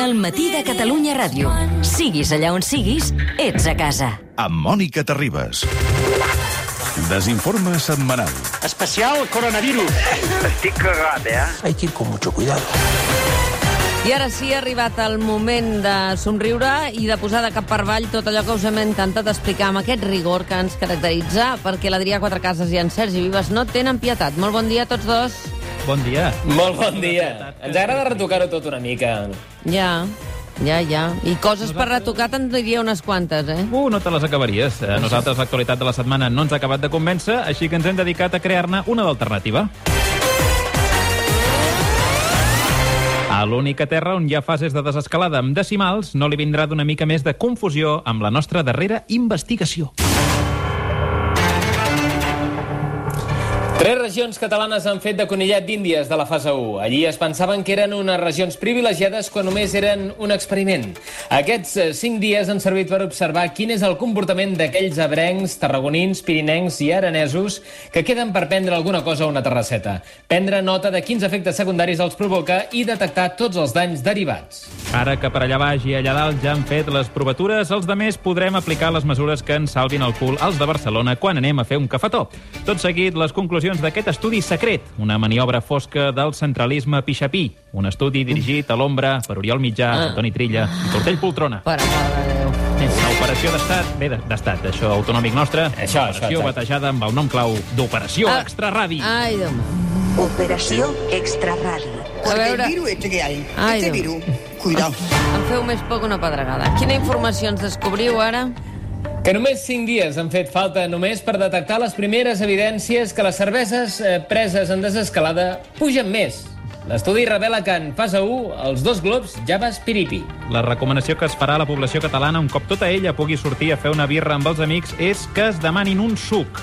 El matí de Catalunya Ràdio. Siguis allà on siguis, ets a casa. amb Mònica Terribas. Desinforme setmanal. Especial coronavirus. Estic cagat, eh? Hay que ir con mucho cuidado. I ara sí, ha arribat el moment de somriure i de posar de cap per avall tot allò que us hem intentat explicar amb aquest rigor que ens caracteritza, perquè l'Adrià Quatrecases i en Sergi Vives no tenen pietat. Molt bon dia a tots dos. Bon dia. Molt bon dia. Ens agrada retocar-ho tot una mica. Ja, ja, ja. I coses per retocar te'n diria unes quantes, eh? Uh, no te les acabaries. A nosaltres l'actualitat de la setmana no ens ha acabat de convèncer, així que ens hem dedicat a crear-ne una d'alternativa. A l'única terra on hi ha fases de desescalada amb decimals no li vindrà d'una mica més de confusió amb la nostra darrera investigació. Tres regions catalanes han fet de conillet d'Índies de la fase 1. Allí es pensaven que eren unes regions privilegiades quan només eren un experiment. Aquests eh, cinc dies han servit per observar quin és el comportament d'aquells abrencs, tarragonins, pirinencs i aranesos que queden per prendre alguna cosa a una terrasseta. Prendre nota de quins efectes secundaris els provoca i detectar tots els danys derivats. Ara que per allà baix i allà dalt ja han fet les provatures, els de més podrem aplicar les mesures que ens salvin el cul als de Barcelona quan anem a fer un cafetó. Tot seguit, les conclusions d'aquest estudi secret, una maniobra fosca del centralisme pixapí, un estudi dirigit a l'ombra per Oriol Mitjà, Ah. Antoni Trilla i Tortell Poltrona. Per amor de Déu. Una operació d'estat, bé, de- d'estat, això autonòmic nostre, Això, això, operació exacte. batejada amb el nom clau d'Operació Ah. Extraradi. Ai, Déu meu. Operación Extrarradio. A veure, El virus este que hay, Ay, este virus, cuidado. em feu més que una pedregada. Quina informació ens descobriu ara? Que només 5 dies han fet falta només per detectar les primeres evidències que les cerveses eh, preses en desescalada pugen més. L'estudi revela que en fase 1 els dos globs ja vas piripi. La recomanació que es farà a la població catalana un cop tota ella pugui sortir a fer una birra amb els amics és que es demanin un suc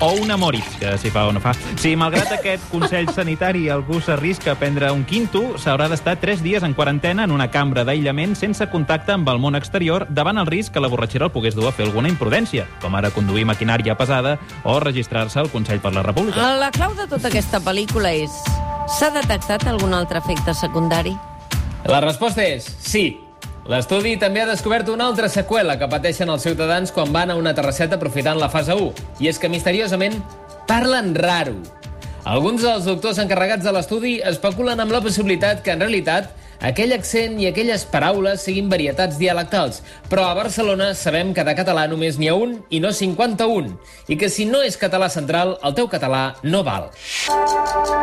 o una Moritz, que si fa o no fa. Si, malgrat aquest consell sanitari, algú s'arrisca a prendre un quinto, s'haurà d'estar 3 dies en quarantena en una cambra d'aïllament sense contacte amb el món exterior davant el risc que la borratxera el pogués dur a fer alguna imprudència, com ara conduir maquinària pesada o registrar-se al Consell per la República. La clau de tota aquesta pel·lícula és... S'ha detectat algun altre efecte secundari? La resposta és sí. L'estudi també ha descobert una altra seqüela que pateixen els ciutadans quan van a una terrasseta aprofitant la fase 1, i és que misteriosament parlen raro. Alguns dels doctors encarregats de l'estudi especulen amb la possibilitat que en realitat aquell accent i aquelles paraules siguin varietats dialectals, però a Barcelona sabem que de català només n'hi ha un i no 51, i que si no és català central, el teu català no val.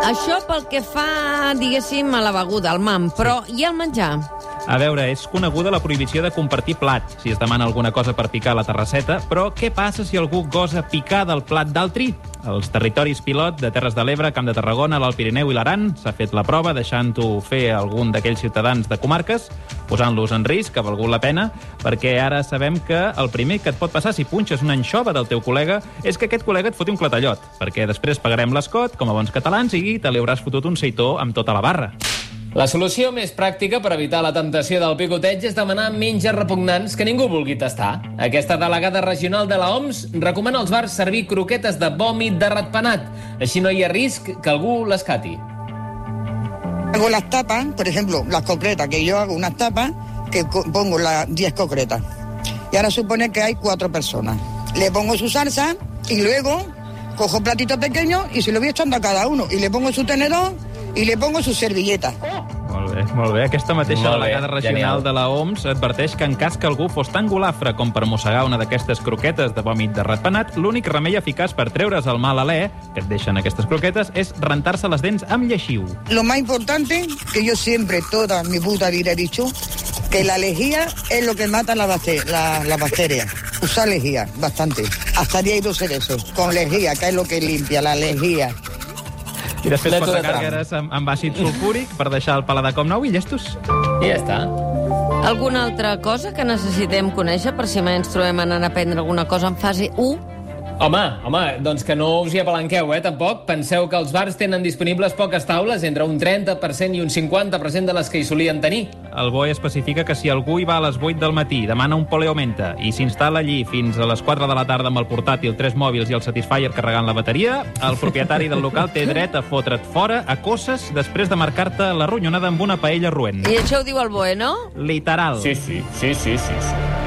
Això pel que fa, diguéssim, a la beguda, al mam, però i al menjar? A veure, és coneguda la prohibició de compartir plat si es demana alguna cosa per picar a la terrasseta, però què passa si algú gosa picar del plat d'altri? Als territoris pilot de Terres de l'Ebre, Camp de Tarragona, l'Alt Pirineu i l'Aran s'ha fet la prova deixant-ho fer algun d'aquells ciutadans de comarques, posant-los en risc, ha valgut la pena, perquè ara sabem que el primer que et pot passar si punxes una anxova del teu col·lega és que aquest col·lega et foti un clatallot, perquè després pagarem l'escot, com a bons catalans, i te li hauràs fotut un seitó amb tota la barra. La solució més pràctica per evitar la temptació del picoteig és demanar menges repugnants que ningú vulgui tastar. Aquesta delegada regional de la OMS recomana als bars servir croquetes de vòmit de ratpenat. Així no hi ha risc que algú les cati. Hago las tapas, por ejemplo, las concretas, que yo hago unas tapas que pongo las 10 concretas. Y ahora supone que hay cuatro personas. Le pongo su salsa y luego cojo platitos pequeños y se lo voy echando a cada uno. Y le pongo su tenedor y le pongo su servilleta. Molt bé, molt bé. Aquesta mateixa Molt bé, delegada regional genial. de la OMS adverteix que en cas que algú fos tan golafre com per mossegar una d'aquestes croquetes de vòmit de ratpenat, l'únic remei eficaç per treure's el mal alè que et deixen aquestes croquetes és rentar-se les dents amb lleixiu. Lo más importante, que yo siempre, toda mi puta vida he dicho, que la lejía es lo que mata la, bacte- la, la bacteria. Usar lejía, bastante. Hasta día y dos eso. Con lejía, que es lo que limpia, la lejía. I després quatre càrregues amb, amb àcid sulfúric per deixar el paladar com nou i llestos. I ja està. Alguna altra cosa que necessitem conèixer per si mai ens trobem anant a prendre alguna cosa en fase 1? Home, home, doncs que no us hi apalanqueu, eh, tampoc. Penseu que els bars tenen disponibles poques taules, entre un 30% i un 50% de les que hi solien tenir. El BOE especifica que si algú hi va a les 8 del matí, demana un poleomenta i s'instal·la allí fins a les 4 de la tarda amb el portàtil, tres mòbils i el Satisfyer carregant la bateria, el propietari del local té dret a fotre't fora a cosses després de marcar-te la ronyonada amb una paella roent. I això ho diu el BOE, no? Literal. Sí, sí, sí, sí, sí. sí.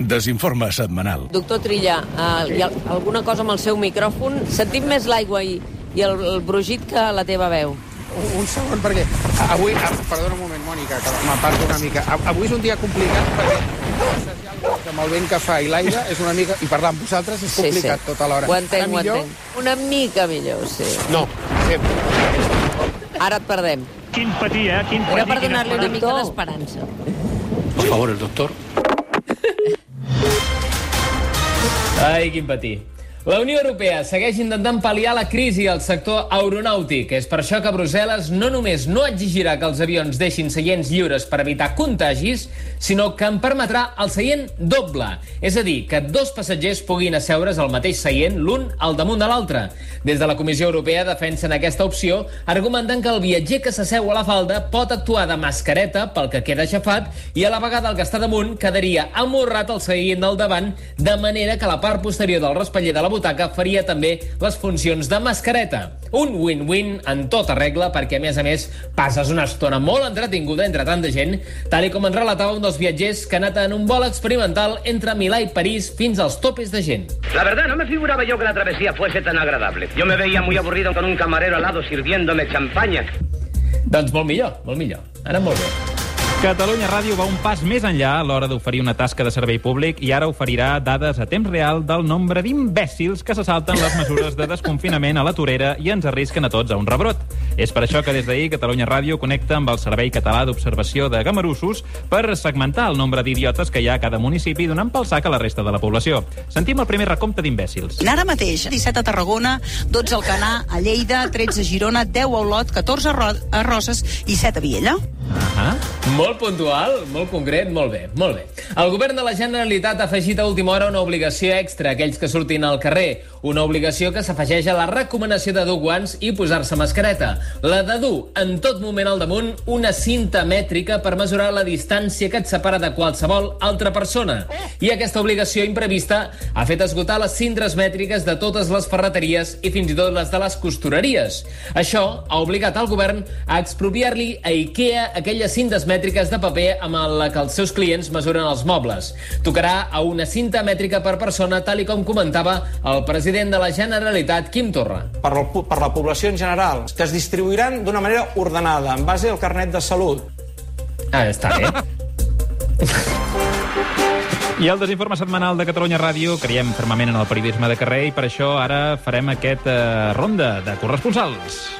Desinforme setmanal. Doctor Trilla, uh, hi ha alguna cosa amb el seu micròfon? Sentim més l'aigua i, i el, el brugit que la teva veu. Un, un segon, perquè avui... ah, Perdona un moment, Mònica, que m'aparto una mica. Avui és un dia complicat perquè amb el vent que fa i l'aire és una mica... I parlar amb vosaltres és complicat tota l'hora. Ho entenc, Ara ho millor? entenc. Una mica millor, sí. No, sempre. Ara et perdem. Quin patir, eh? Quin Era patir, per quina donar-li una mica d'esperança. Por favor, el doctor. Ai, quin patir. La Unió Europea segueix intentant pal·liar la crisi al sector aeronàutic. És per això que Brussel·les no només no exigirà que els avions deixin seients lliures per evitar contagis, sinó que en permetrà el seient doble. És a dir, que dos passatgers puguin asseure's al mateix seient l'un al damunt de l'altre. Des de la Comissió Europea defensen aquesta opció, argumentant que el viatger que s'asseu a la falda pot actuar de mascareta pel que queda aixafat i a la vegada el que està damunt quedaria amorrat al seient del davant, de manera que la part posterior del raspaller de la butaca faria també les funcions de mascareta. Un win-win en tota regla perquè, a més a més, passes una estona molt entretinguda entre tanta gent, tal com ens relatava un dels viatgers que ha anat en un vol experimental entre Milà i París fins als topes de gent. La verdad, no me figuraba yo que la travesía fuese tan agradable. Yo me veía muy aburrido con un camarero al lado sirviéndome champaña. Doncs molt millor, molt millor. Ara molt bé. Catalunya Ràdio va un pas més enllà a l'hora d'oferir una tasca de servei públic i ara oferirà dades a temps real del nombre d'imbècils que se salten les mesures de desconfinament a la torera i ens arrisquen a tots a un rebrot. És per això que des d'ahir Catalunya Ràdio connecta amb el Servei Català d'Observació de Gamarussos per segmentar el nombre d'idiotes que hi ha a cada municipi donant pel sac a la resta de la població. Sentim el primer recompte d'imbècils. Ara mateix, 17 a Tarragona, 12 al Canà, a Lleida, 13 a Girona, 10 a Olot, 14 a, Ro a Roses i 7 a Viella. Ah Molt puntual, molt concret, molt bé, molt bé. El govern de la Generalitat ha afegit a última hora una obligació extra a aquells que surtin al carrer. Una obligació que s'afegeix a la recomanació de dur guants i posar-se mascareta. La de dur en tot moment al damunt una cinta mètrica per mesurar la distància que et separa de qualsevol altra persona. I aquesta obligació imprevista ha fet esgotar les cintres mètriques de totes les ferreteries i fins i tot les de les costureries. Això ha obligat al govern a expropiar-li a IKEA aquelles cintes mètriques de paper amb la que els seus clients mesuren els mobles. Tocarà a una cinta mètrica per persona, tal i com comentava el president de la Generalitat, Quim Torra. per, el, per la població en general, que es distribuiran d'una manera ordenada, en base al carnet de salut. Ah, està bé. I el desinforme setmanal de Catalunya Ràdio creiem fermament en el periodisme de carrer i per això ara farem aquest eh, ronda de corresponsals.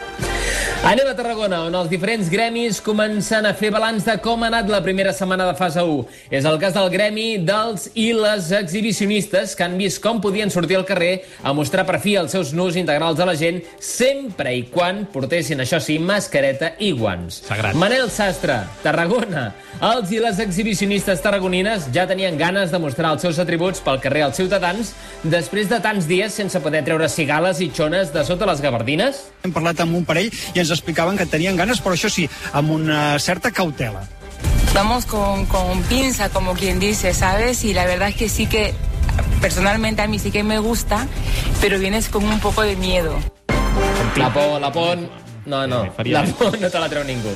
Anem a Tarragona, on els diferents gremis comencen a fer balanç de com ha anat la primera setmana de fase 1. És el cas del gremi dels i les exhibicionistes que han vist com podien sortir al carrer a mostrar per fi els seus nus integrals a la gent sempre i quan portessin, això sí, mascareta i guants. Sagrat. Manel Sastre, Tarragona. Els i les exhibicionistes tarragonines ja tenien ganes de mostrar els seus atributs pel carrer als ciutadans després de tants dies sense poder treure cigales i xones de sota les gabardines? Hem parlat amb un parell i ens explicaven que tenien ganes, però això sí, amb una certa cautela. Vamos con, con pinza, como quien dice, ¿sabes? Y la verdad es que sí que, personalmente a mí sí que me gusta, pero vienes con un poco de miedo. La por, la por... No, no, faria la por no te la treu ningú.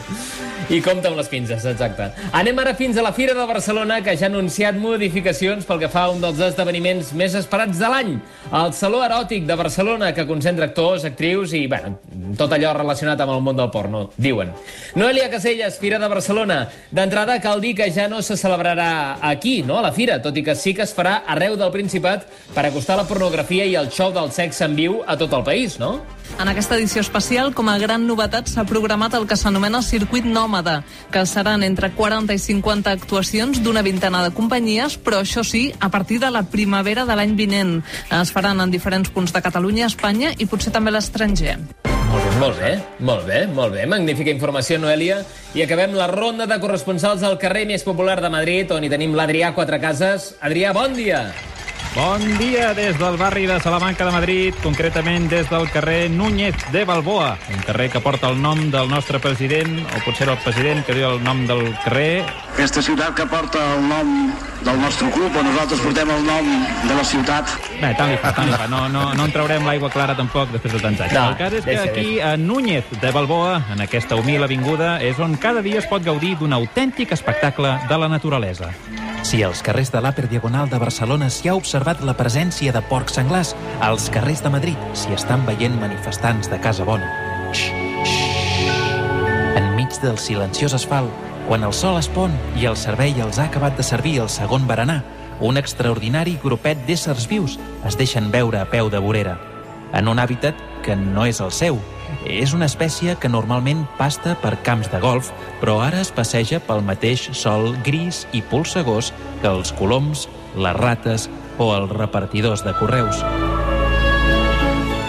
I compta amb les pinces, exacte. Anem ara fins a la Fira de Barcelona, que ja ha anunciat modificacions pel que fa a un dels esdeveniments més esperats de l'any. El Saló Eròtic de Barcelona, que concentra actors, actrius i, bueno, tot allò relacionat amb el món del porno, diuen. Noelia Caselles, Fira de Barcelona. D'entrada, cal dir que ja no se celebrarà aquí, no?, a la Fira, tot i que sí que es farà arreu del Principat per acostar la pornografia i el show del sexe en viu a tot el país, no? En aquesta edició especial, com a gran novetat, s'ha programat el que s'anomena Circuit Nòmada, que seran entre 40 i 50 actuacions d'una vintena de companyies, però això sí, a partir de la primavera de l'any vinent. Es faran en diferents punts de Catalunya, Espanya i potser també l'estranger. Molt bé, molt bé, molt bé. Magnífica informació, Noelia. I acabem la ronda de corresponsals al carrer més popular de Madrid, on hi tenim l'Adrià Quatrecases. Adrià, bon dia. Bon dia des del barri de Salamanca de Madrid, concretament des del carrer Núñez de Balboa, un carrer que porta el nom del nostre president, o potser el president que diu el nom del carrer. Aquesta ciutat que porta el nom del nostre club, on nosaltres portem el nom de la ciutat. Bé, tant li fa, tant li fa. No, no, no en traurem l'aigua clara tampoc després de tants anys. No, el cas és que aquí, a Núñez de Balboa, en aquesta humil avinguda, és on cada dia es pot gaudir d'un autèntic espectacle de la naturalesa. Si als carrers de l'Àper Diagonal de Barcelona s'hi ha observat la presència de porcs senglars, als carrers de Madrid s'hi estan veient manifestants de Casa Bona. Enmig del silenciós asfalt, quan el sol es pon i el servei els ha acabat de servir el segon berenar, un extraordinari grupet d'éssers vius es deixen veure a peu de vorera, en un hàbitat que no és el seu. És una espècie que normalment pasta per camps de golf, però ara es passeja pel mateix sol gris i polsegós que els coloms, les rates o els repartidors de correus.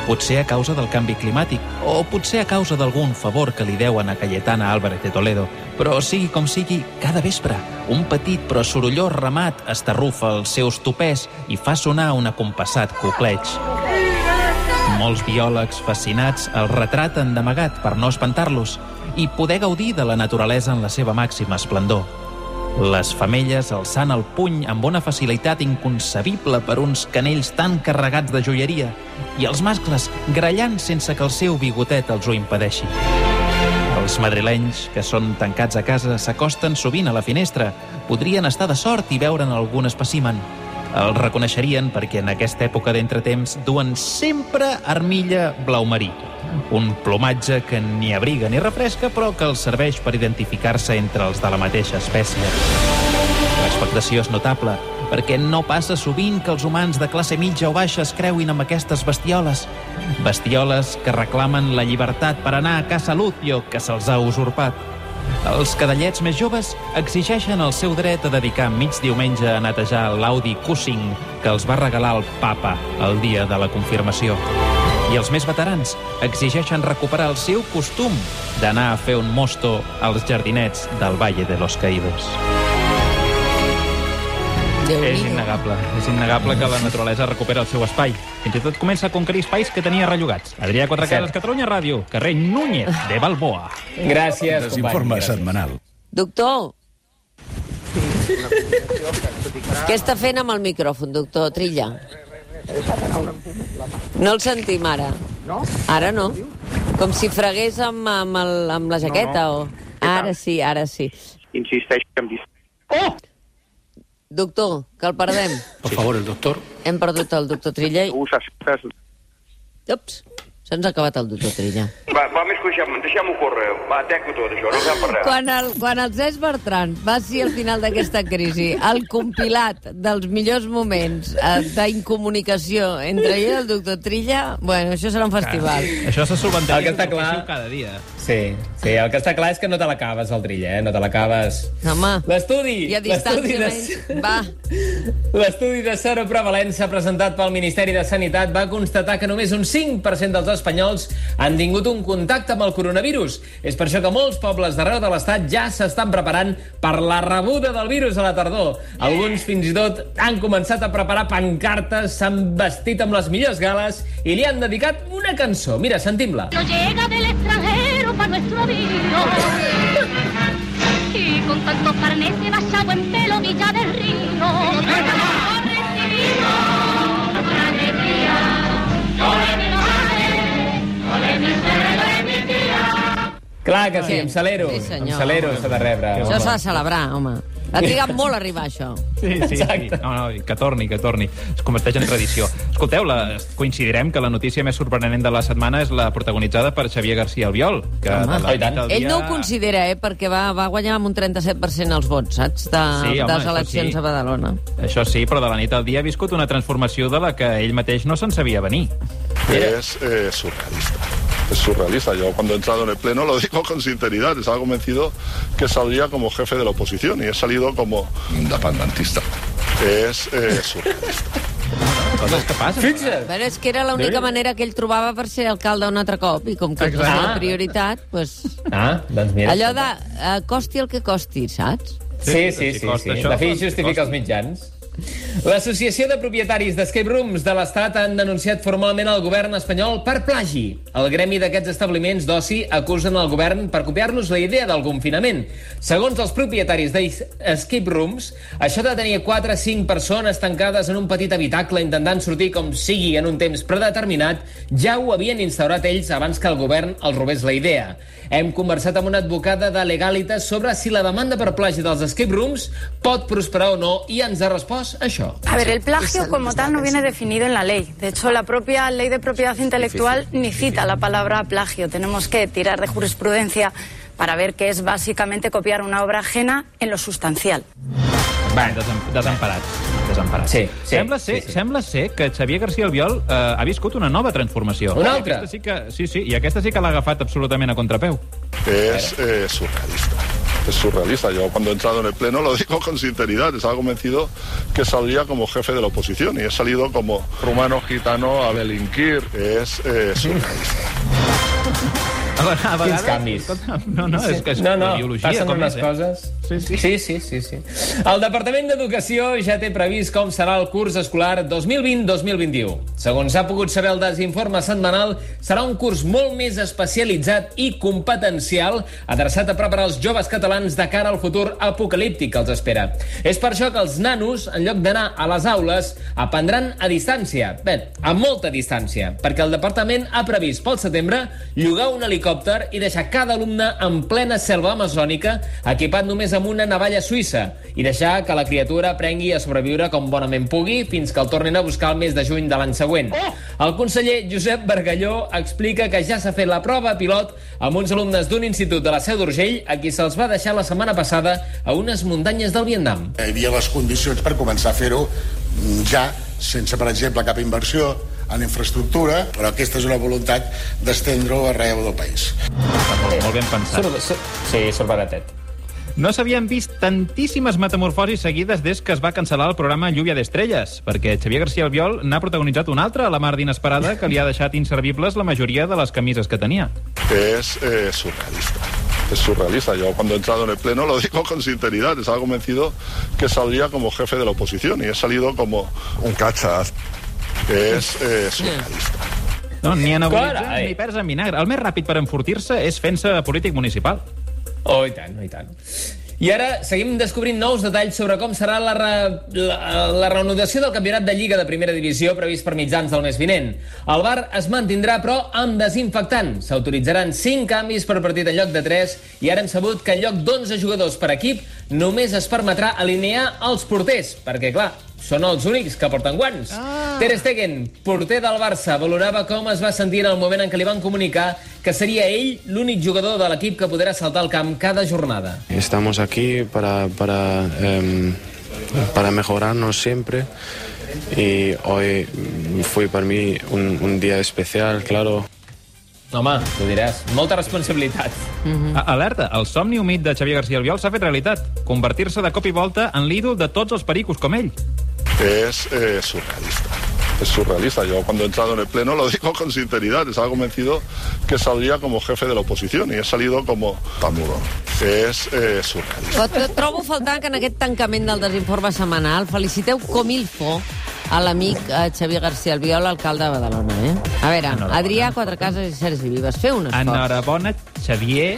Potser a causa del canvi climàtic, o potser a causa d'algun favor que li deuen a Cayetana Álvarez de Toledo. Però sigui com sigui, cada vespre, un petit però sorollós ramat estarrufa els seus topers i fa sonar un acompassat copleig. Molts biòlegs fascinats el retraten d'amagat per no espantar-los i poder gaudir de la naturalesa en la seva màxima esplendor. Les femelles alçant el puny amb una facilitat inconcebible per uns canells tan carregats de joieria i els mascles grallant sense que el seu bigotet els ho impedeixi. Els madrilenys, que són tancats a casa, s'acosten sovint a la finestra. Podrien estar de sort i veure'n algun espècimen. El reconeixerien perquè en aquesta època d'entretemps duen sempre armilla blau marí. Un plomatge que ni abriga ni refresca, però que els serveix per identificar-se entre els de la mateixa espècie. L'expectació és notable, perquè no passa sovint que els humans de classe mitja o baixa es creuin amb aquestes bestioles. Bestioles que reclamen la llibertat per anar a casa Lucio, que se'ls ha usurpat. Els cadallets més joves exigeixen el seu dret a dedicar mig diumenge a netejar l'Audi Cussing que els va regalar el papa el dia de la confirmació. I els més veterans exigeixen recuperar el seu costum d'anar a fer un mosto als jardinets del Valle de los Caídos. És innegable, és innegable que la naturalesa recupera el seu espai. Fins i tot comença a conquerir espais que tenia rellogats. Adrià Quatrecases, Catalunya Ràdio, carrer Núñez de Balboa. Gràcies, Desinforme setmanal. Doctor. Què està fent amb el micròfon, doctor Trilla? No el sentim ara. No? Ara no. Com si fregués amb, amb, el, amb la jaqueta No, o... Ara sí, ara sí. Insisteix en dir... Oh! Doctor, que el perdem. Por favor, el doctor. Hem perdut el doctor Trilla i... Ups. Se'ns ha acabat el doctor Trilla. Va, va més deixem, deixem-ho córrer. Va, teco tot això, no fem per res. Quan el, quan el Cesc Bertran va ser al final d'aquesta crisi el compilat dels millors moments eh, d'incomunicació entre ell i el doctor Trilla, bueno, això serà un festival. Això se El solventaria que està clar- cada dia. Sí, sí, el que està clar és que no te l'acabes, el trilla, eh? No te l'acabes. Home, L'estudi! i a l'estudi distància de... menys... Va, L'estudi de seroprevalença presentat pel Ministeri de Sanitat va constatar que només un 5% dels espanyols han tingut un contacte amb el coronavirus. És per això que molts pobles d'arreu de l'Estat ja s'estan preparant per la rebuda del virus a la tardor. Alguns fins i tot han començat a preparar pancartes, s'han vestit amb les millors gales i li han dedicat una cançó. Mira, sentim-la. No llega del extranjero para nuestro vino. Y con tanto carnet de basado en pelo Villa del Río. Clar que sí, amb Salero. Sí, senyor. amb Salero s'ha de rebre. això s'ha de celebrar, home. Ha trigat molt a arribar, això. Sí, sí, sí. No, no, i que torni, que torni. Es converteix en tradició. Escolteu, la, coincidirem que la notícia més sorprenent de la setmana és la protagonitzada per Xavier García Albiol, que Home. la nit al Ell dia... no ho considera, eh, perquè va, va guanyar amb un 37% els vots, saps, de, Sí, home, de les això eleccions sí. a Badalona. Això sí, però de la nit al dia ha viscut una transformació de la que ell mateix no se'n sabia venir. Es eh, surrealista. Es surrealista. Yo cuando he entrado en el Pleno lo digo con sinceridad. Estaba convencido que saldría como jefe de la oposición y he salido como independentista. Es eh, surrealista. Coses que passen. Fixa't! Però és que era l'única manera que ell trobava per ser alcalde un altre cop, i com que Exacte. era la prioritat, pues, Ah, doncs mira. allò de uh, costi el que costi, saps? Sí, sí, sí. costa sí. això, La fi doncs justifica costa. els mitjans. L'Associació de Propietaris d'Escape Rooms de l'Estat han denunciat formalment el govern espanyol per plagi. El gremi d'aquests establiments d'oci acusen el govern per copiar-los la idea del confinament. Segons els propietaris d'Escape Rooms, això de tenir 4 o 5 persones tancades en un petit habitacle intentant sortir com sigui en un temps predeterminat ja ho havien instaurat ells abans que el govern els robés la idea. Hem conversat amb una advocada de Legalitas sobre si la demanda per plagi dels escape rooms pot prosperar o no i ens ha respost això. A ver, el plagio como tal no viene definido en la ley. De hecho, la propia ley de propiedad intelectual ni cita la palabra plagio. Tenemos que tirar de jurisprudencia para ver que es básicamente copiar una obra ajena en lo sustancial. Va, desem desemparats. Desemparats. Sí, sí, sembla, ser, sí, sí. sembla ser que Xavier García Albiol eh, ha viscut una nova transformació. Una altra? Sí, que, sí, sí, i aquesta sí que l'ha agafat absolutament a contrapeu. Es eh, surrealista. Es surrealista. Yo cuando he entrado en el Pleno lo digo con sinceridad. Estaba convencido que saldría como jefe de la oposición y he salido como rumano gitano a delinquir. Es eh, surrealista. A, ve- a vegades... Quins canvis. No, no, és que és no, no, biologia. passen com unes és, eh? coses... Sí, sí. sí, sí, sí, sí. El Departament d'Educació ja té previst com serà el curs escolar 2020-2021. Segons s'ha pogut saber el desinforme setmanal, serà un curs molt més especialitzat i competencial adreçat a preparar els joves catalans de cara al futur apocalíptic que els espera. És per això que els nanos, en lloc d'anar a les aules, aprendran a distància. Bé, a molta distància, perquè el departament ha previst pel setembre llogar un helicòpter i deixar cada alumne en plena selva amazònica equipat només amb una navalla suïssa i deixar que la criatura aprengui a sobreviure com bonament pugui fins que el tornin a buscar el mes de juny de l'any següent. El conseller Josep Bargalló explica que ja s'ha fet la prova pilot amb uns alumnes d'un institut de la Seu d'Urgell a qui se'ls va deixar la setmana passada a unes muntanyes del Vietnam. Hi havia les condicions per començar a fer-ho mm, ja, sense, per exemple, cap inversió en infraestructura, però aquesta és una voluntat d'estendre-ho arreu del país. Està molt, molt ben pensat. Surt- Sí, surt baratet. No s'havien vist tantíssimes metamorfosis seguides des que es va cancel·lar el programa Lluvia d'Estrelles, perquè Xavier García Albiol n'ha protagonitzat una altra a la mar d'inesperada que li ha deixat inservibles la majoria de les camises que tenia. Es eh, surrealista. Es surrealista. Yo cuando he entrado en el Pleno lo digo con sinceridad. Estaba convencido que saldría como jefe de la oposición y he salido como un cachas. Es eh, surrealista. No, ni anabolitzant Carai. ni perds en vinagre. El més ràpid per enfortir-se és fent-se polític municipal. Oh, i tant, oh, i tant. I ara seguim descobrint nous detalls sobre com serà la, re, la, la reanudació del campionat de Lliga de Primera Divisió previst per mitjans del mes vinent. El bar es mantindrà, però amb desinfectant. S'autoritzaran 5 canvis per partit en lloc de 3 i ara hem sabut que en lloc d'11 jugadors per equip només es permetrà alinear els porters, perquè, clar, són els únics que porten guants. Ah. Ter Stegen, porter del Barça, valorava com es va sentir en el moment en què li van comunicar que seria ell l'únic jugador de l'equip que podrà saltar al camp cada jornada. Estamos aquí para, para, em, para mejorarnos siempre y hoy fue para mí un, un día especial, claro. Home, ho diràs. Molta responsabilitat. A- Alerta, el somni humit de Xavier García Albiol s'ha fet realitat. Convertir-se de cop i volta en l'ídol de tots els pericos com ell. Es eh, surrealista. Es surrealista. Yo cuando he entrado en el Pleno lo digo con sinceridad. Estaba convencido que saldría como jefe de la oposición y he salido como tamudo. Es eh, surrealista. Però trobo faltant que en aquest tancament del desinforme setmanal feliciteu com il fo a l'amic Xavier García Albiol, alcalde de Badalona. Eh? A veure, Enhorabona. Adrià Quatrecases i Sergi Vives, feu un esforç. Enhorabona, Xavier,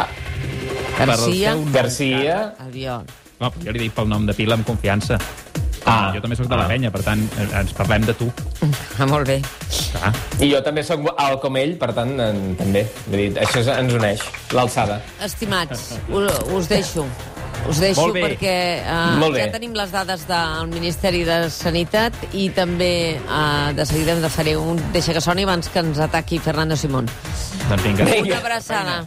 Garcia. Garcia. Albiol. No, però jo li dic pel nom de pila amb confiança. Ah, jo també sóc de la penya, per tant, eh, ens parlem de tu. Ah, molt bé. Ah. I jo també sóc alt com ell, per tant, en, també. Vull dir, això es- ens uneix, l'alçada. Estimats, us, us deixo. Us deixo Molt bé. perquè uh, ja tenim les dades del Ministeri de Sanitat i també uh, de seguida ens faré un deixa que soni abans que ens ataqui Fernando Simón. Doncs vinga. Una abraçada.